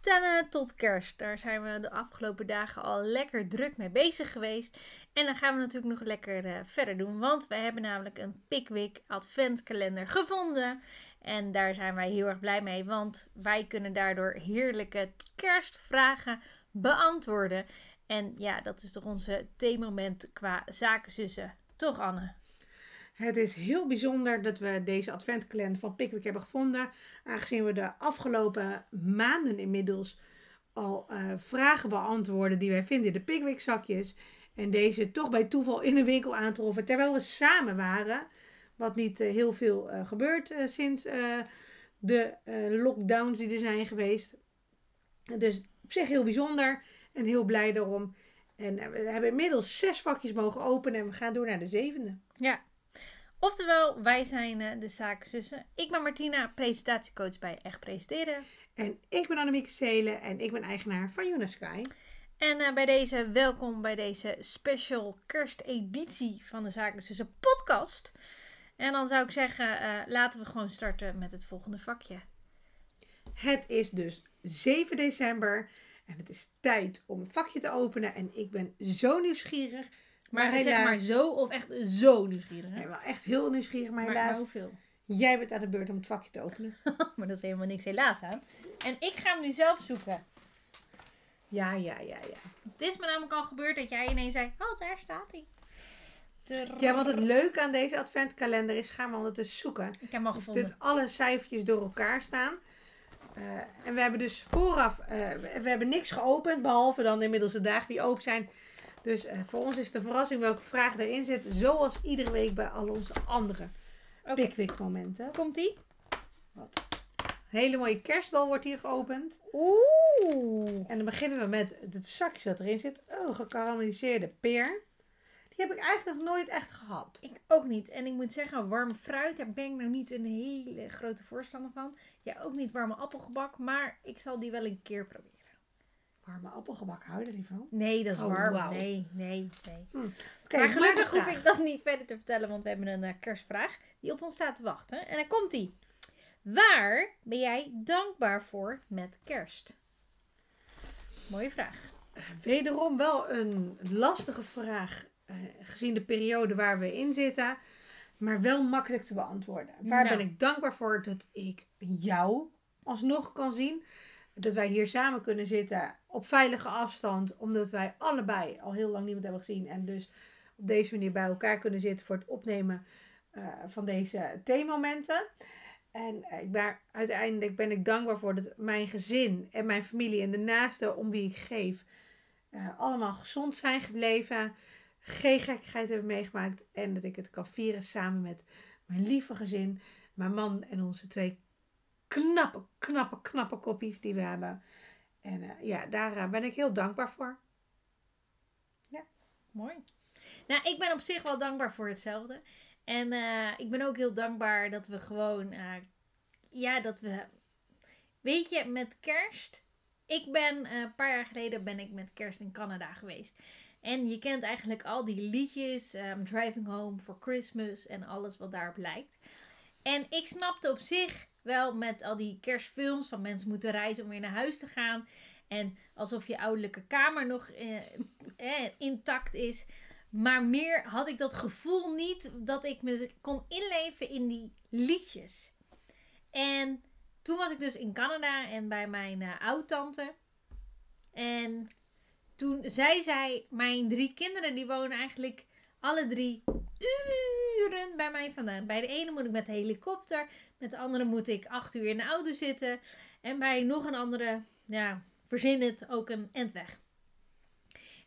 aftellen tot kerst. Daar zijn we de afgelopen dagen al lekker druk mee bezig geweest. En dan gaan we natuurlijk nog lekker uh, verder doen. Want wij hebben namelijk een Pickwick adventkalender gevonden. En daar zijn wij heel erg blij mee. Want wij kunnen daardoor heerlijke kerstvragen beantwoorden. En ja, dat is toch onze theemoment qua zakenzussen. Toch Anne? Het is heel bijzonder dat we deze adventkalender van Pickwick hebben gevonden. Aangezien we de afgelopen maanden inmiddels al uh, vragen beantwoorden die wij vinden in de Pickwick zakjes. En deze toch bij toeval in de winkel aantroffen terwijl we samen waren. Wat niet uh, heel veel uh, gebeurt sinds de lockdowns die er zijn geweest. Dus op zich heel bijzonder en heel blij daarom. En we hebben inmiddels zes vakjes mogen openen en we gaan door naar de zevende. Ja, Oftewel, wij zijn uh, de zakenzussen. Ik ben Martina, presentatiecoach bij Echt Presenteren. En ik ben Annemieke Seelen en ik ben eigenaar van Unisky. En uh, bij deze, welkom bij deze special kersteditie van de Zakenzussen podcast. En dan zou ik zeggen, uh, laten we gewoon starten met het volgende vakje. Het is dus 7 december en het is tijd om een vakje te openen. En ik ben zo nieuwsgierig maar, maar zeg maar zo of echt zo nieuwsgierig? Hè? Nee, wel echt heel nieuwsgierig, maar, maar helaas. hoeveel? Jij bent aan de beurt om het vakje te openen. maar dat is helemaal niks helaas aan. En ik ga hem nu zelf zoeken. Ja, ja, ja, ja. Het is me namelijk al gebeurd dat jij ineens zei: Oh, daar staat hij. Ja, wat het leuke aan deze adventkalender is, gaan we ondertussen zoeken. Ik heb hem al dus dit alle cijfertjes door elkaar staan. Uh, en we hebben dus vooraf, uh, we hebben niks geopend, behalve dan inmiddels de dagen die open zijn. Dus uh, voor ons is de verrassing welke vraag erin zit. Zoals iedere week bij al onze andere okay. Pickwick momenten. Komt die? Wat? Een hele mooie kerstbal wordt hier geopend. Oeh. En dan beginnen we met het zakje dat erin zit. Oh, gekarameliseerde peer. Die heb ik eigenlijk nog nooit echt gehad. Ik ook niet. En ik moet zeggen, warm fruit, daar ben ik nou niet een hele grote voorstander van. Ja, ook niet warme appelgebak, maar ik zal die wel een keer proberen. Warme appelgebak, hou je er niet van? Nee, dat is oh, warm. Wow. Nee, nee, nee. Hm. Okay, maar gelukkig hoef ik dat niet verder te vertellen, want we hebben een uh, kerstvraag die op ons staat te wachten. En dan komt die. Waar ben jij dankbaar voor met kerst? Mooie vraag. Wederom wel een lastige vraag, uh, gezien de periode waar we in zitten. Maar wel makkelijk te beantwoorden. Waar nou. ben ik dankbaar voor dat ik jou alsnog kan zien? dat wij hier samen kunnen zitten op veilige afstand, omdat wij allebei al heel lang niemand hebben gezien en dus op deze manier bij elkaar kunnen zitten voor het opnemen uh, van deze theemomenten. En uh, ik ben, uiteindelijk ben ik dankbaar voor dat mijn gezin en mijn familie en de naasten om wie ik geef uh, allemaal gezond zijn gebleven, geen gekkigheid hebben meegemaakt en dat ik het kan vieren samen met mijn lieve gezin, mijn man en onze twee knappe, knappe, knappe koppies die we hebben. En uh, ja, daar uh, ben ik heel dankbaar voor. Ja, mooi. Nou, ik ben op zich wel dankbaar voor hetzelfde. En uh, ik ben ook heel dankbaar dat we gewoon, ja, dat we, weet je, met kerst. Ik ben, een paar jaar geleden ben ik met kerst in Canada geweest. En je kent eigenlijk al die liedjes, um, Driving Home for Christmas en alles wat daarop lijkt. En ik snapte op zich wel met al die kerstfilms van mensen moeten reizen om weer naar huis te gaan. En alsof je ouderlijke kamer nog eh, eh, intact is. Maar meer had ik dat gevoel niet dat ik me kon inleven in die liedjes. En toen was ik dus in Canada en bij mijn uh, oud-tante. En toen zei zij, mijn drie kinderen die wonen eigenlijk alle drie uren bij mij vandaan. Bij de ene moet ik met de helikopter. Met de andere moet ik acht uur in de auto zitten. En bij nog een andere, ja, verzin het, ook een endweg.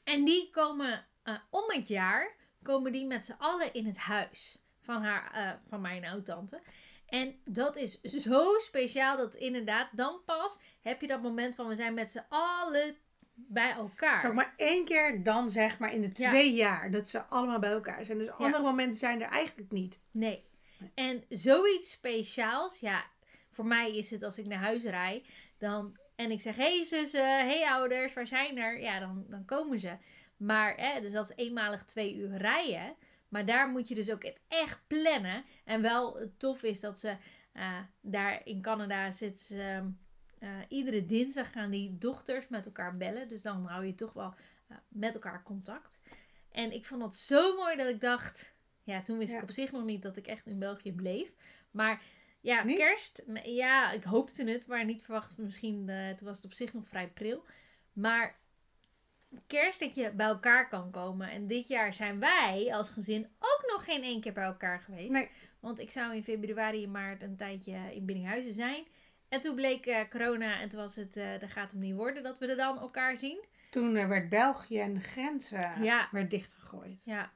En die komen uh, om het jaar, komen die met z'n allen in het huis van, haar, uh, van mijn oud-tante. En dat is zo speciaal dat inderdaad dan pas heb je dat moment van we zijn met z'n allen bij elkaar. Zo maar één keer dan zeg maar in de twee ja. jaar dat ze allemaal bij elkaar zijn. Dus andere momenten zijn er eigenlijk niet. Nee. En zoiets speciaals, ja, voor mij is het als ik naar huis rijd, dan en ik zeg: hey zussen, hey ouders, waar zijn er? Ja, dan, dan komen ze. Maar, hè, dus dat is eenmalig twee uur rijden. Maar daar moet je dus ook het echt plannen. En wel tof is dat ze uh, daar in Canada zitten ze. Eh, iedere dinsdag gaan die dochters met elkaar bellen. Dus dan hou je toch wel eh, met elkaar contact. En ik vond dat zo mooi dat ik dacht... Ja, toen wist Ja. ik op zich nog niet dat ik echt in België bleef. Maar ja, Niet? kerst... Ja, ik hoopte het, maar niet verwacht. Misschien toen was het op zich nog vrij pril. Maar kerst dat je bij elkaar kan komen. En dit jaar zijn wij als gezin ook nog geen één keer bij elkaar geweest. Nee. Want ik zou in februari en maart een tijdje in Biddinghuizen zijn. En toen bleek eh, corona en toen was het, dat gaat hem niet worden dat we er dan elkaar zien. Toen eh, werd België en de grenzen Ja. werd dichtgegooid. Ja.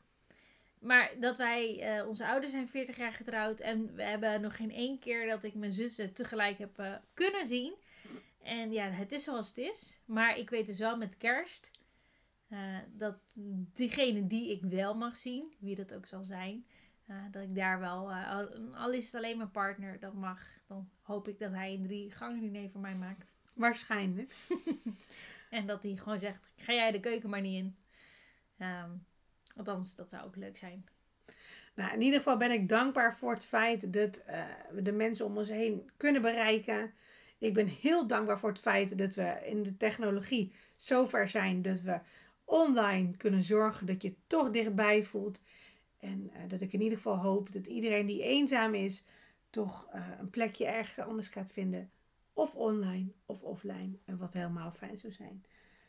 Maar dat wij, onze ouders zijn 40 jaar getrouwd en we hebben nog geen één keer dat ik mijn zussen tegelijk heb kunnen zien. En ja, het is zoals het is. Maar ik weet dus wel met kerst dat diegene die ik wel mag zien, wie dat ook zal zijn, eh, dat ik daar wel, eh, al, is het alleen mijn partner, dat mag. Dan hoop ik dat hij een drie gangen diner voor mij maakt. Waarschijnlijk. En dat hij gewoon zegt, ga jij de keuken maar niet in. Ehm, althans, dat zou ook leuk zijn. Nou, in ieder geval ben ik dankbaar voor het feit dat eh, we de mensen om ons heen kunnen bereiken. Ik ben heel dankbaar voor het feit dat we in de technologie zover zijn dat we online kunnen zorgen dat je toch dichtbij voelt. En eh, dat ik in ieder geval hoop dat iedereen die eenzaam is, toch eh, een plekje ergens anders gaat vinden. Of online of offline. En wat helemaal fijn zou zijn.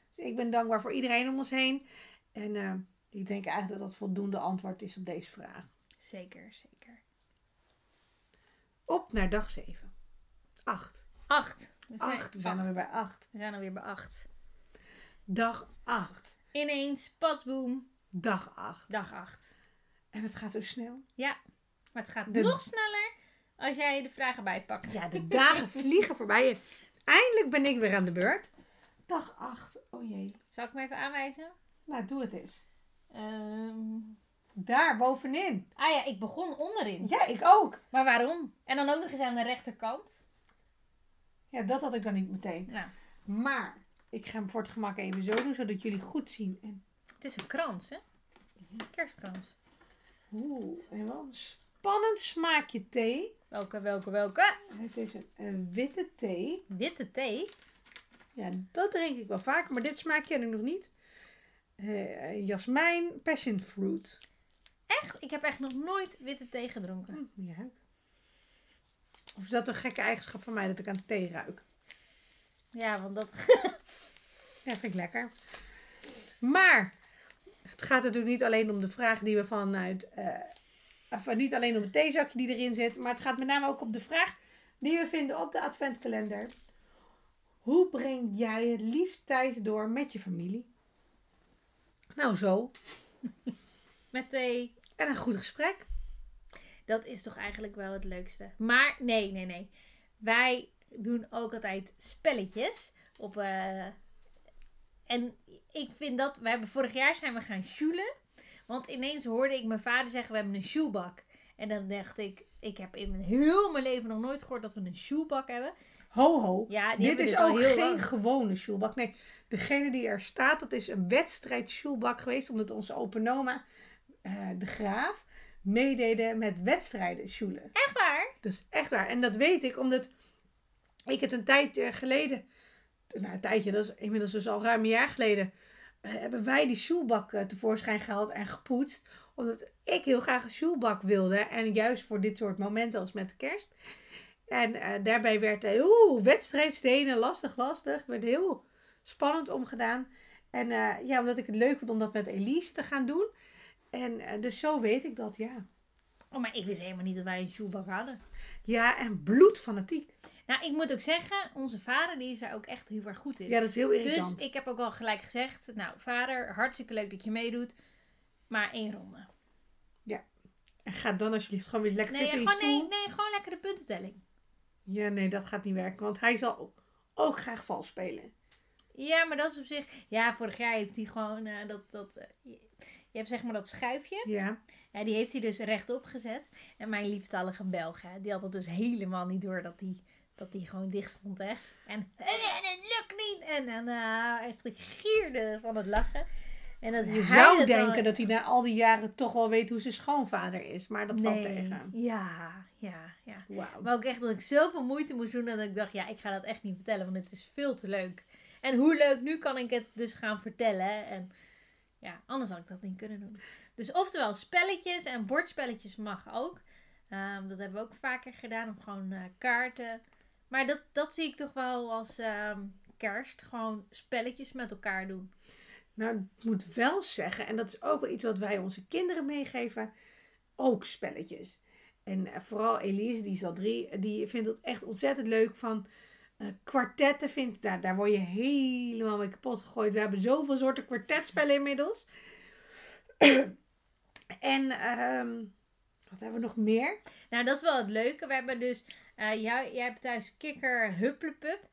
Dus ik ben dankbaar voor iedereen om ons heen. En eh, ik denk eigenlijk dat dat voldoende antwoord is op deze vraag. Zeker, zeker. Op naar dag 7. 8. Acht. We zijn, 8. We zijn acht. alweer bij 8. We zijn alweer bij acht. Dag 8. Ineens, pasboom, Dag 8. dag acht. En het gaat zo snel. Maar het gaat De- nog sneller als jij de vragen bijpakt. Ja, de dagen vliegen voorbij. En eindelijk ben ik weer aan de beurt. Dag 8. Oh jee. Zal ik hem even aanwijzen? Nou, doe het eens. Ehm, Daar bovenin. ah ja, ik begon onderin. Ja, ik ook. Maar waarom? En dan ook nog eens aan de rechterkant. Ja, dat had ik dan niet meteen. Nou, Maar ik ga hem voor het gemak even zo doen, zodat jullie goed zien. En, het is een krans, hè? Een kerstkrans. Oeh, en wel een spannend smaakje thee. Welke, welke, welke? Het is een, een witte thee. Witte thee. Ja, dat drink ik wel vaker, maar dit smaak ken ik nog niet. Eh jasmijn, passion fruit. Echt? Ik heb echt nog nooit witte thee gedronken. Hm, ja. Of is dat een gekke eigenschap van mij dat ik aan thee ruik? Ja, want dat... Ja, vind ik lekker. Maar het gaat natuurlijk niet alleen om de vraag die we vanuit. eh of niet alleen om het theezakje die erin zit, maar het gaat met name ook om de vraag die we vinden op de adventkalender. Hoe breng jij het liefst tijd door met je familie? Nou, zo. Met thee. En een goed gesprek. Dat is toch eigenlijk wel het leukste. Maar nee, nee, nee. Wij doen ook altijd spelletjes. Op, eh, En ik vind dat... We hebben vorig jaar zijn we gaan sjoelen. Want ineens hoorde ik mijn vader zeggen... We hebben een sjoelbak. En dan dacht ik... Ik heb in mijn heel mijn leven nog nooit gehoord dat we een sjoelbak hebben. Ho, ho. Ja, Dit is dus ook geen lang. gewone sjoelbak. Nee, degene die er staat, dat is een wedstrijd sjoelbak geweest. Omdat onze open oma, eh, de graaf, meededen met wedstrijden sjoelen. Echt waar? Dat is echt waar. En dat weet ik omdat ik het een tijd eh, geleden, nou een tijdje, dat is inmiddels dus al ruim een jaar geleden, eh, hebben wij die sjoelbak eh, tevoorschijn gehaald en gepoetst. Omdat ik heel graag een sjoelbak wilde. En juist voor dit soort momenten als met de kerst. En eh, daarbij werd er oeh, wedstrijdstenen, lastig, lastig. werd heel spannend omgedaan. En ja, omdat ik het leuk vond om dat met Elise te gaan doen. En dus zo weet ik dat, ja. Oh, maar ik wist helemaal niet dat wij een sjoelbak hadden. Ja, en bloedfanatiek. Nou, ik moet ook zeggen... Onze vader die is daar ook echt heel erg goed in. Ja, dat is heel Dus irritant. ik heb ook al gelijk gezegd, nou vader, hartstikke leuk dat je meedoet, maar één ronde. En ga dan alsjeblieft gewoon weer lekker Nee, zitten gewoon, nee, nee, gewoon lekker de puntentelling. Ja, nee, dat gaat niet werken. Want hij zal ook, graag vals spelen. Ja, maar dat is op zich, ja, vorig jaar heeft hij gewoon eh, dat, dat, eh, je, hebt zeg maar dat schuifje, Ja. ja, die heeft hij dus rechtop gezet. En mijn lieftallige Belg, hè, die had het dus helemaal niet door dat die, dat die gewoon dicht stond, hè. En, en het lukt niet! En dan, eh, echt, ik gierde van het lachen. En dat Je zou dat denken dan- dat hij na al die jaren toch wel weet hoe zijn schoonvader is. Maar dat valt Nee. tegen. Ja, ja, ja. Wauw. Maar ook echt dat ik zoveel moeite moest doen dat ik dacht, ja, ik ga dat echt niet vertellen, want het is veel te leuk. En hoe leuk, nu kan ik het dus gaan vertellen. En ja, anders had ik dat niet kunnen doen. Dus oftewel, spelletjes en bordspelletjes mag ook. Ehm, dat hebben we ook vaker gedaan, om gewoon eh, kaarten. Maar dat, dat zie ik toch wel als ehm, kerst. Gewoon spelletjes met elkaar doen. Nou, ik moet wel zeggen, en dat is ook wel iets wat wij onze kinderen meegeven, ook spelletjes. En eh, vooral Elise, die is al drie, die vindt het echt ontzettend leuk van eh, kwartetten. Vindt, daar, daar word je helemaal mee kapot gegooid. We hebben zoveel soorten kwartetspellen inmiddels. en ehm, wat hebben we nog meer? Nou, dat is wel het leuke. We hebben dus, eh, jij, jij hebt thuis kikker hupplepup.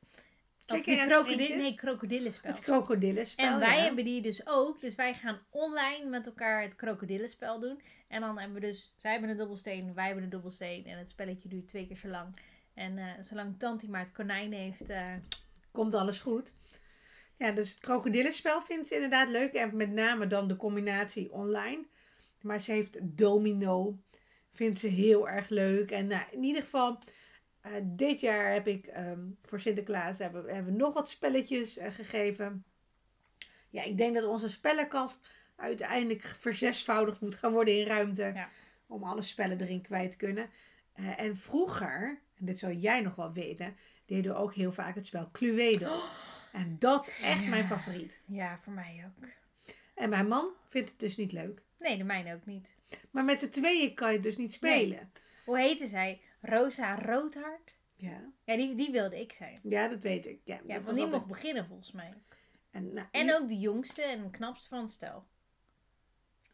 Of die krokodil, nee, krokodillenspel. Het krokodillenspel. En wij ja. hebben die dus ook. Dus wij gaan online met elkaar het krokodillenspel doen. En dan hebben we dus, zij hebben een dobbelsteen, wij hebben een dobbelsteen. En het spelletje duurt twee keer zo lang. En eh, zolang Tanti maar het konijn heeft. eh, komt alles goed. Ja, dus het krokodillenspel vindt ze inderdaad leuk. En met name dan de combinatie online. Maar ze heeft domino. Vindt ze heel erg leuk. En nou, in ieder geval, eh, dit jaar heb ik ehm, voor Sinterklaas hebben, we- hebben we nog wat spelletjes eh, gegeven. Ja, ik denk dat onze spellenkast uiteindelijk verzesvoudigd moet gaan worden in ruimte. Ja. Om alle spellen erin kwijt te kunnen. Eh, en vroeger, en dit zou jij nog wel weten, deden we ook heel vaak het spel Cluedo. En dat is echt Ja. mijn favoriet. ja, voor mij ook. En mijn man vindt het dus niet leuk. Nee, de mijne ook niet. Maar met z'n tweeën kan je het dus niet spelen. Hoe heette zij? Rosa Roodhart? Ja. Ja, die, die wilde ik zijn. ja, dat weet ik. Ja, Ja, want die altijd- mocht beginnen volgens mij. En, nou, En ook de jongste en knapste van het stel.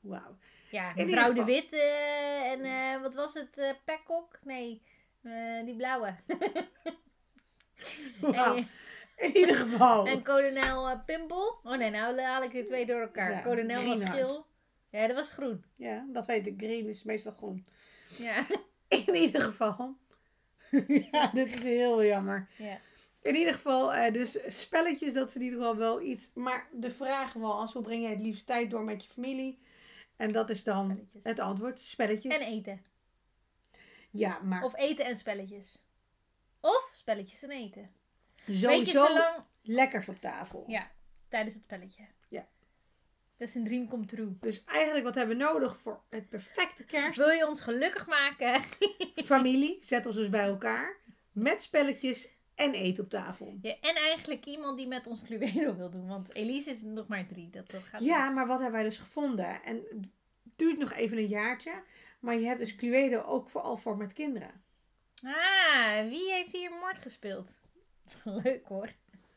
Wauw. Ja, mevrouw de geval- Wit eh, en eh, wat was het? eh Peckok? Nee, eh, die blauwe. Wauw. En, In ieder geval. en kolonel Pimpel. Oh nee, nou haal ik de twee door elkaar. Ja, kolonel was geel. Ja, dat was groen. Ja, dat weet ik. Green is meestal groen. Ja. In ieder geval. ja, dit is heel jammer. ja. In ieder geval, eh, dus spelletjes, dat is in ieder geval wel iets. Maar de vraag was, hoe breng jij het liefst tijd door met je familie? En dat is dan Spelletjes. het antwoord, spelletjes. En eten. ja, maar Of eten en spelletjes. Of spelletjes en eten. Sowieso zolang... lekkers op tafel. Ja, tijdens het spelletje. Dat is een dream come true. Dus eigenlijk wat hebben we nodig voor het perfecte kerst? Wil je ons gelukkig maken? Familie, zet ons dus bij elkaar. Met spelletjes en eten op tafel. Ja, en eigenlijk iemand die met ons Cluedo wil doen. Want Elise is nog maar drie. Dat, dat gaat Ja, maar wat hebben wij dus gevonden? En het duurt nog even een jaartje. Maar je hebt dus Cluedo ook vooral voor met kinderen. Ah, wie heeft hier moord gespeeld? Leuk hoor.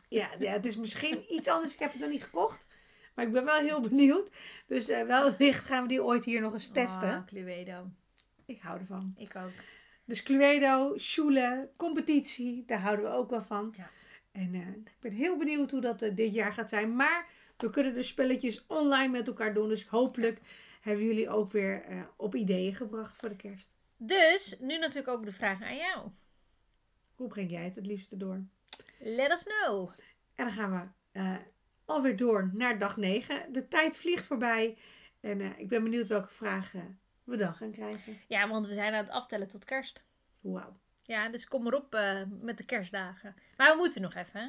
Ja, ja, het is misschien iets anders. Ik heb het nog niet gekocht. Maar ik ben wel heel benieuwd. Dus eh, wellicht gaan we die ooit hier nog eens testen. Ah, Cluedo. Ik hou ervan. Ik ook. Dus Cluedo, Schule, competitie, daar houden we ook wel van. Ja. En eh, ik ben heel benieuwd hoe dat eh, dit jaar gaat zijn. Maar we kunnen de spelletjes online met elkaar doen. Dus hopelijk hebben jullie ook weer op ideeën gebracht voor de kerst. Dus, nu natuurlijk ook de vraag aan jou. Hoe breng jij het het liefste door? Let us know. En dan gaan we alweer door naar dag 9. De tijd vliegt voorbij. En eh, ik ben benieuwd welke vragen we dan gaan krijgen. Ja, want we zijn aan het aftellen tot kerst. Wauw. Ja, dus kom erop eh, met de kerstdagen. Maar we moeten nog even, hè?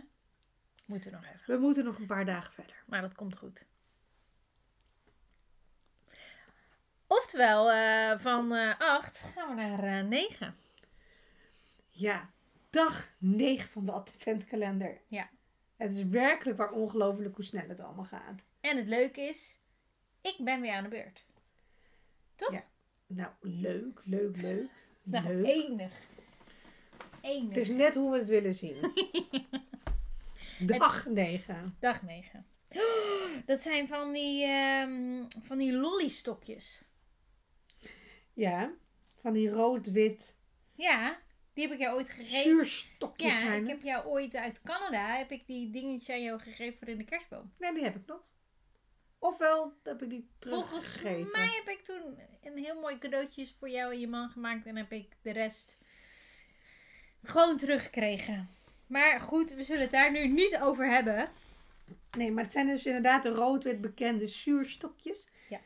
We moeten nog even. We moeten nog een paar dagen verder. Maar dat komt goed. Oftewel, eh, van eh 8 gaan we naar eh 9. Ja, dag 9 van de adventkalender. Ja. Het is werkelijk waar ongelooflijk hoe snel het allemaal gaat. En het leuke is, ik ben weer aan de beurt. Toch? Ja. Nou, leuk, leuk, leuk. Nou, leuk. enig. Enig. Het is net hoe we het willen zien. Dag 9. Dag 9. Dat zijn van die, ehm van die lollystokjes. Ja, van die rood-wit Ja, die heb ik jou ooit gegeven. zuurstokjes Ja, zijn ik heb jou ooit uit Canada, heb ik die dingetjes aan jou gegeven voor in de kerstboom. Nee, die heb ik nog. Ofwel heb ik die Volgens teruggegeven. mij heb ik toen een heel mooi cadeautje voor jou en je man gemaakt en heb ik de rest gewoon teruggekregen. Maar goed, we zullen het daar nu niet over hebben. Nee, maar het zijn dus inderdaad de rood-wit bekende zuurstokjes. Ja.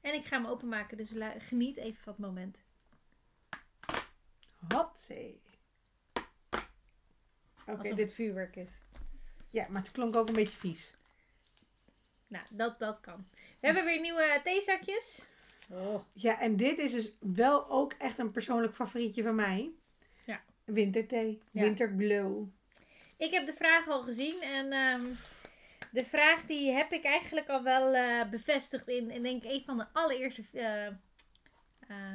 En ik ga hem openmaken, dus geniet even van het moment. Hotzee. Oké, Alsof dit... het vuurwerk is. Ja, maar het klonk ook een beetje vies. Nou, dat, dat kan. We hebben weer nieuwe theezakjes. Oh. Ja, en dit is dus wel ook echt een persoonlijk favorietje van mij. Ja. Winterthee. Ja. Winterglow. Ik heb de vraag al gezien en ehm, de vraag die heb ik eigenlijk al wel uh, bevestigd in, in denk ik een van de allereerste uh,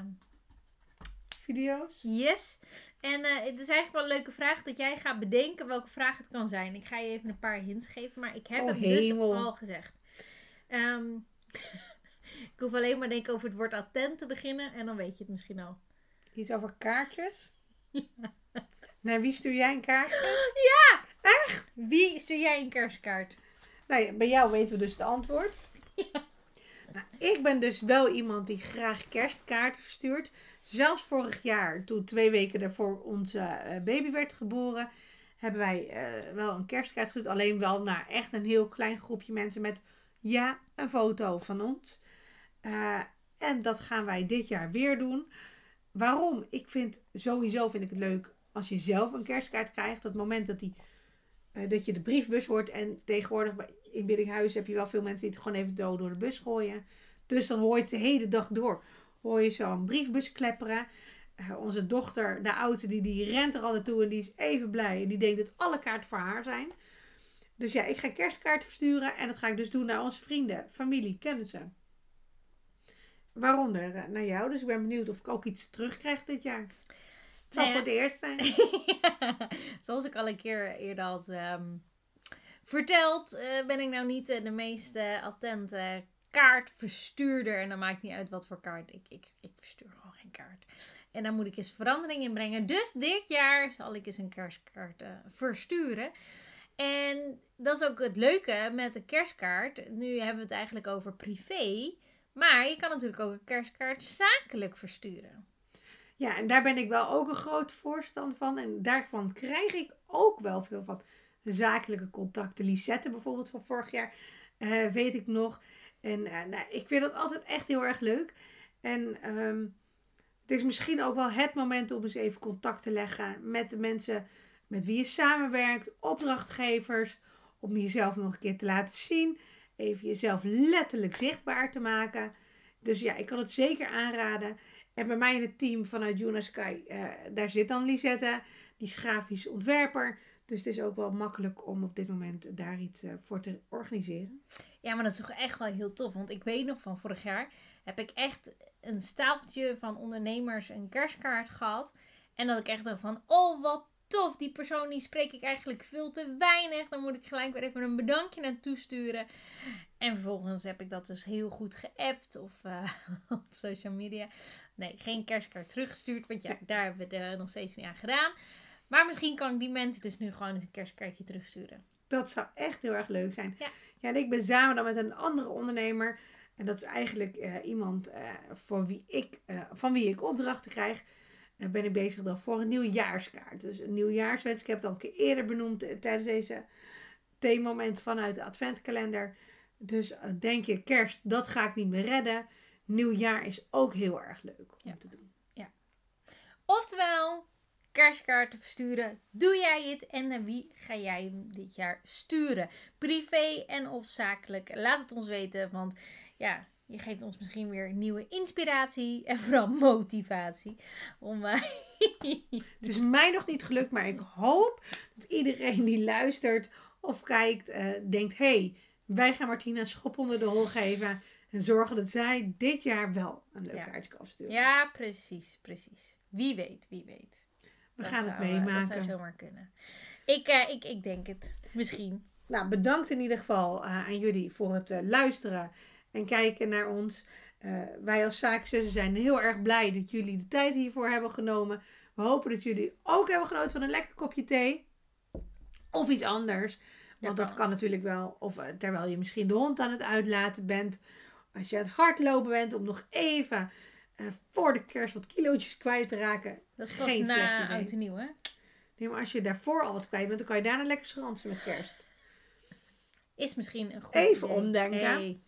video's. Yes. En uh, het is eigenlijk wel een leuke vraag dat jij gaat bedenken welke vraag het kan zijn. Ik ga je even een paar hints geven, maar ik heb oh, het dus al gezegd. Um, ik hoef alleen maar denken over het woord attent te beginnen en dan weet je het misschien al. Iets over kaartjes? Ja. Naar wie stuur jij een kaart? Ja! Echt? Wie stuur jij een kerstkaart? Nou bij jou weten we dus het antwoord. Ja. Nou, ik ben dus wel iemand die graag kerstkaarten verstuurt. Zelfs vorig jaar, toen twee weken daarvoor onze eh, baby werd geboren, hebben wij uh, wel een kerstkaart gestuurd. Alleen wel naar echt een heel klein groepje mensen met ja, een foto van ons. Uh, en dat gaan wij dit jaar weer doen. Waarom? Ik vind sowieso vind ik het leuk als je zelf een kerstkaart krijgt. Dat moment dat, die, dat je de briefbus hoort. En tegenwoordig in Biddinghuis heb je wel veel mensen die het gewoon even dood door de bus gooien. Dus dan hoor je het de hele dag door. Hoor je zo'n briefbus klepperen. Uh, onze dochter, de oudste, die, die rent er al naartoe en die is even blij. En die denkt dat alle kaarten voor haar zijn. Dus ja, ik ga kerstkaarten versturen. En dat ga ik dus doen naar onze vrienden, familie, kennissen. Waaronder eh, naar jou. Dus ik ben benieuwd of ik ook iets terugkrijg dit jaar. Het zal voor het eerst zijn. Zoals ik al een keer eerder had um, verteld, uh, ben ik nou niet uh, de meest uh, attente kaartverstuurder. En dan maakt niet uit wat voor kaart. Ik, ik, ik verstuur gewoon geen kaart. En daar moet ik eens verandering in brengen. Dus dit jaar zal ik eens een kerstkaart versturen. En dat is ook het leuke met de kerstkaart. Nu hebben we het eigenlijk over privé. Maar je kan natuurlijk ook een kerstkaart zakelijk versturen. Ja, en daar ben ik wel ook een groot voorstand van. En daarvan krijg ik ook wel veel van zakelijke contacten. Lisette bijvoorbeeld van vorig jaar, uh, weet ik nog. En uh, nou, ik vind dat altijd echt heel erg leuk. En um, het is misschien ook wel het moment om eens even contact te leggen met de mensen met wie je samenwerkt, opdrachtgevers, om jezelf nog een keer te laten zien. Even jezelf letterlijk zichtbaar te maken. Dus ja, ik kan het zeker aanraden. En bij mij in het team vanuit Juna Sky, uh, daar zit dan Lisette, die is grafisch ontwerper. Dus het is ook wel makkelijk om op dit moment daar iets uh, voor te organiseren. Ja, maar dat is toch echt wel heel tof. Want ik weet nog van vorig jaar heb ik echt een stapeltje van ondernemers een kerstkaart gehad. En dat ik echt dacht van, oh wat tof. Die persoon die spreek ik eigenlijk veel te weinig. Dan moet ik gelijk weer even een bedankje naartoe sturen. En vervolgens heb ik dat dus heel goed geappt of uh, op social media. Nee, geen kerstkaart teruggestuurd. Want ja, daar hebben we er nog steeds niet aan gedaan. Maar misschien kan ik die mensen dus nu gewoon eens een kerstkaartje terugsturen. Dat zou echt heel erg leuk zijn. Ja, ja en ik ben samen dan met een andere ondernemer. En dat is eigenlijk uh, iemand uh, voor wie ik, van wie ik opdrachten krijg ben ik bezig dan voor een nieuwjaarskaart. Dus een nieuwjaarswens. Ik heb het al een keer eerder benoemd eh, tijdens deze theemoment vanuit de adventkalender. Dus eh, denk je, kerst, dat ga ik niet meer redden. Nieuwjaar is ook heel erg leuk om te doen. Ja. Oftewel, kerstkaarten versturen. Doe jij het en naar wie ga jij hem dit jaar sturen? Privé en of zakelijk? Laat het ons weten, want ja, je geeft ons misschien weer nieuwe inspiratie en vooral motivatie. Om, uh, het is mij nog niet gelukt, maar ik hoop dat iedereen die luistert of kijkt, uh, denkt: hey, wij gaan Martina een schop onder de hol geven. En zorgen dat zij dit jaar wel een leuk ja. kaartje kan afsturen. Ja, precies, precies. Wie weet, wie weet. We gaan het meemaken. Dat zou zomaar kunnen. Ik, uh, ik, ik denk het. Misschien. Nou, bedankt in ieder geval aan jullie voor het luisteren en kijken naar ons. Wij als zaakzussen zijn heel erg blij dat jullie de tijd hiervoor hebben genomen. We hopen dat jullie ook hebben genoten van een lekker kopje thee. Of iets anders. Want dat kan natuurlijk wel. Of terwijl je misschien de hond aan het uitlaten bent. Als je aan het hardlopen bent om nog even uh, voor de kerst wat kilootjes kwijt te raken. Dat is pas na oud en nieuw hè? Nee, maar als je daarvoor al wat kwijt bent, dan kan je daarna lekker schransen met kerst. is misschien een goed Even idee. omdenken. Hey.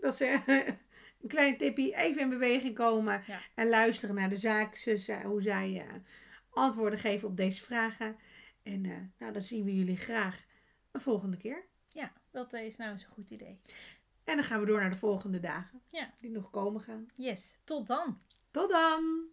Dat ze een klein tipje even in beweging komen. Ja. En luisteren naar de zaakzussen. Hoe zij eh, antwoorden geven op deze vragen. En eh, nou, dan zien we jullie graag een volgende keer. Ja, dat is nou eens een goed idee. En dan gaan we door naar de volgende dagen. Ja. Die nog komen gaan. Yes, tot dan. Tot dan!